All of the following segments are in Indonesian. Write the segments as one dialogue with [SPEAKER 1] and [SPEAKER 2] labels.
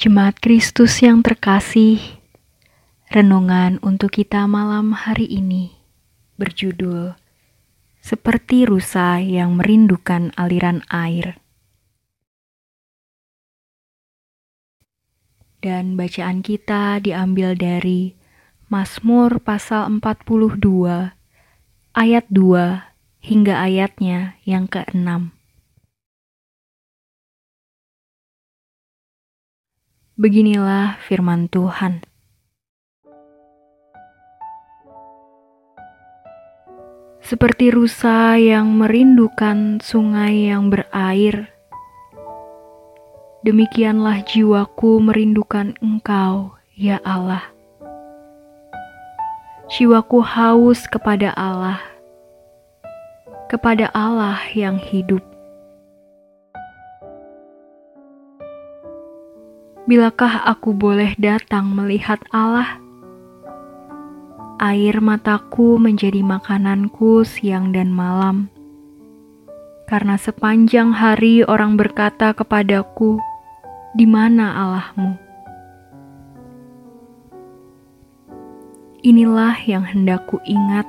[SPEAKER 1] Jemaat Kristus yang terkasih, renungan untuk kita malam hari ini berjudul Seperti Rusa yang Merindukan Aliran Air. Dan bacaan kita diambil dari Mazmur pasal 42 ayat 2 hingga ayatnya yang keenam. Beginilah firman Tuhan. Seperti rusa yang merindukan sungai yang berair, demikianlah jiwaku merindukan Engkau, ya Allah. Jiwaku haus kepada Allah, kepada Allah yang hidup. Bilakah aku boleh datang melihat Allah? Air mataku menjadi makananku siang dan malam. Karena sepanjang hari orang berkata kepadaku, "Di mana Allahmu?" Inilah yang hendak ku ingat.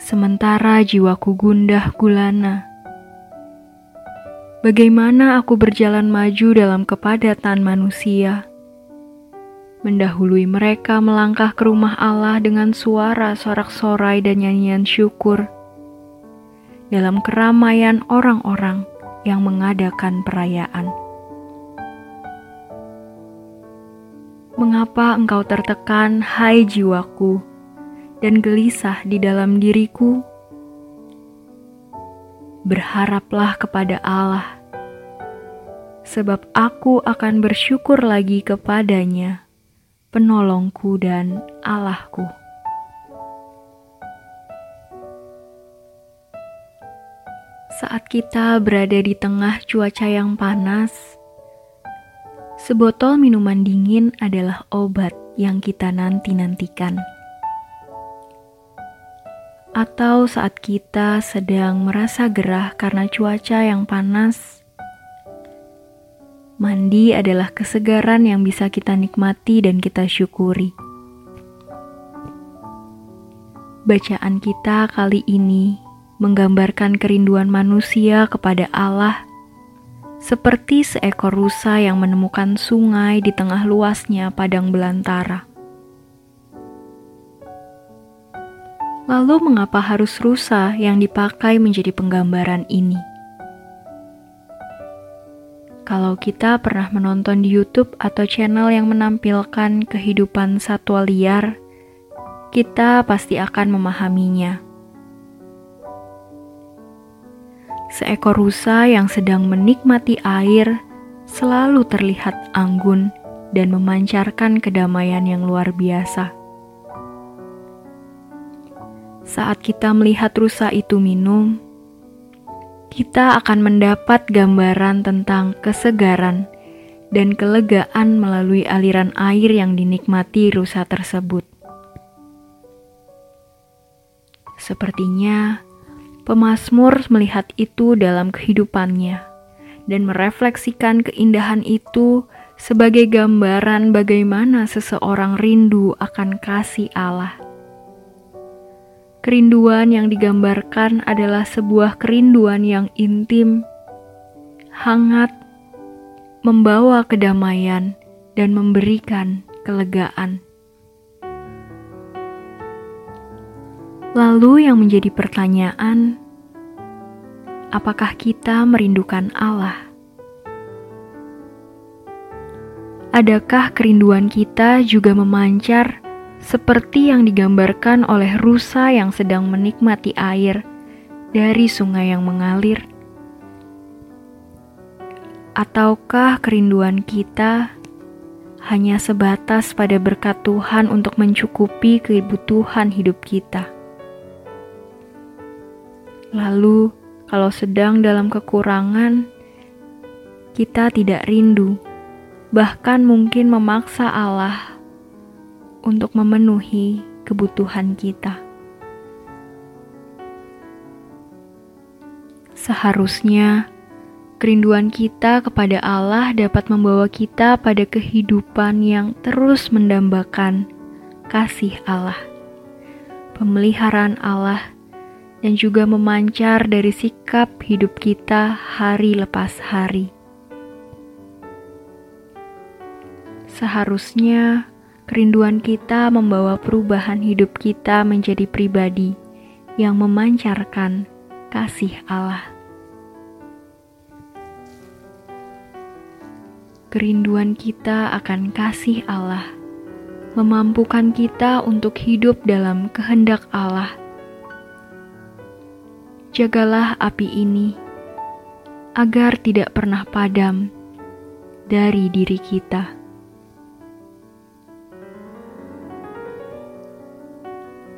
[SPEAKER 1] Sementara jiwaku gundah gulana Bagaimana aku berjalan maju dalam kepadatan manusia, mendahului mereka melangkah ke rumah Allah dengan suara sorak-sorai dan nyanyian syukur, dalam keramaian orang-orang yang mengadakan perayaan. Mengapa engkau tertekan, hai jiwaku, dan gelisah di dalam diriku? Berharaplah kepada Allah, sebab aku akan bersyukur lagi kepadanya, penolongku dan Allahku. Saat kita berada di tengah cuaca yang panas, sebotol minuman dingin adalah obat yang kita nanti-nantikan atau saat kita sedang merasa gerah karena cuaca yang panas. Mandi adalah kesegaran yang bisa kita nikmati dan kita syukuri. Bacaan kita kali ini menggambarkan kerinduan manusia kepada Allah seperti seekor rusa yang menemukan sungai di tengah luasnya padang belantara. Lalu, mengapa harus rusa yang dipakai menjadi penggambaran ini? Kalau kita pernah menonton di YouTube atau channel yang menampilkan kehidupan satwa liar, kita pasti akan memahaminya. Seekor rusa yang sedang menikmati air selalu terlihat anggun dan memancarkan kedamaian yang luar biasa. Saat kita melihat rusa itu minum, kita akan mendapat gambaran tentang kesegaran dan kelegaan melalui aliran air yang dinikmati rusa tersebut. Sepertinya pemazmur melihat itu dalam kehidupannya dan merefleksikan keindahan itu sebagai gambaran bagaimana seseorang rindu akan kasih Allah. Kerinduan yang digambarkan adalah sebuah kerinduan yang intim, hangat, membawa kedamaian, dan memberikan kelegaan. Lalu, yang menjadi pertanyaan, apakah kita merindukan Allah? Adakah kerinduan kita juga memancar? Seperti yang digambarkan oleh rusa yang sedang menikmati air dari sungai yang mengalir? Ataukah kerinduan kita hanya sebatas pada berkat Tuhan untuk mencukupi kebutuhan hidup kita? Lalu, kalau sedang dalam kekurangan, kita tidak rindu, bahkan mungkin memaksa Allah untuk memenuhi kebutuhan kita. Seharusnya Kerinduan kita kepada Allah dapat membawa kita pada kehidupan yang terus mendambakan kasih Allah, pemeliharaan Allah, dan juga memancar dari sikap hidup kita hari lepas hari. Seharusnya kerinduan kita membawa perubahan hidup kita menjadi pribadi yang memancarkan kasih Allah. kerinduan kita akan kasih Allah, memampukan kita untuk hidup dalam kehendak Allah. Jagalah api ini agar tidak pernah padam dari diri kita.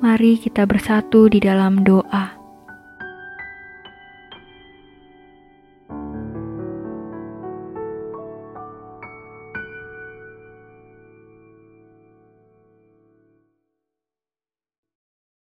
[SPEAKER 1] Mari kita bersatu di dalam doa.